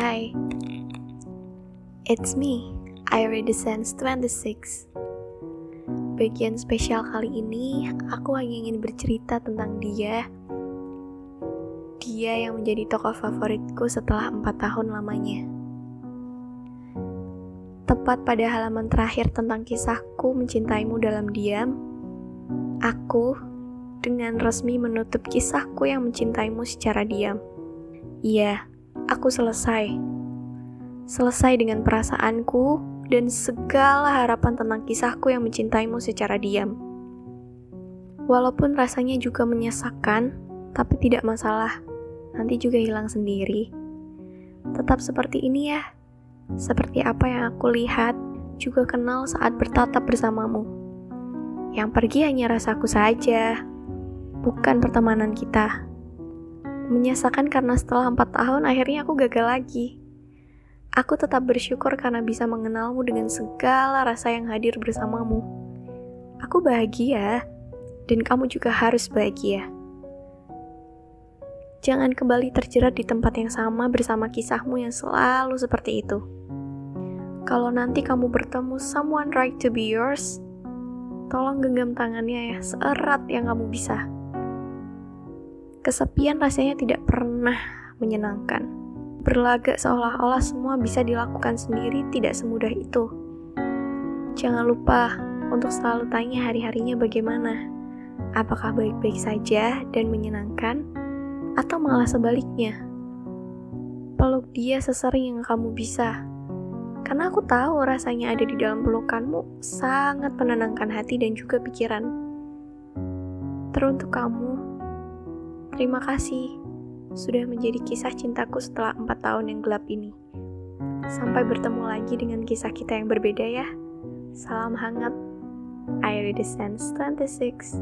Hai, it's me, Sense 26. Bagian spesial kali ini, aku hanya ingin bercerita tentang dia. Dia yang menjadi tokoh favoritku setelah empat tahun lamanya. Tepat pada halaman terakhir tentang kisahku mencintaimu dalam diam, aku dengan resmi menutup kisahku yang mencintaimu secara diam. Iya, aku selesai. Selesai dengan perasaanku dan segala harapan tentang kisahku yang mencintaimu secara diam. Walaupun rasanya juga menyesakkan, tapi tidak masalah. Nanti juga hilang sendiri. Tetap seperti ini ya. Seperti apa yang aku lihat, juga kenal saat bertatap bersamamu. Yang pergi hanya rasaku saja, bukan pertemanan kita menyesakan karena setelah empat tahun akhirnya aku gagal lagi. Aku tetap bersyukur karena bisa mengenalmu dengan segala rasa yang hadir bersamamu. Aku bahagia, dan kamu juga harus bahagia. Jangan kembali terjerat di tempat yang sama bersama kisahmu yang selalu seperti itu. Kalau nanti kamu bertemu someone right to be yours, tolong genggam tangannya ya seerat yang kamu bisa. Kesepian rasanya tidak pernah menyenangkan. Berlagak seolah-olah semua bisa dilakukan sendiri tidak semudah itu. Jangan lupa untuk selalu tanya hari-harinya bagaimana. Apakah baik-baik saja dan menyenangkan, atau malah sebaliknya? Peluk dia sesering yang kamu bisa. Karena aku tahu rasanya ada di dalam pelukanmu sangat menenangkan hati dan juga pikiran. Teruntuk kamu, Terima kasih sudah menjadi kisah cintaku setelah empat tahun yang gelap ini. Sampai bertemu lagi dengan kisah kita yang berbeda ya. Salam hangat. I Sense 26.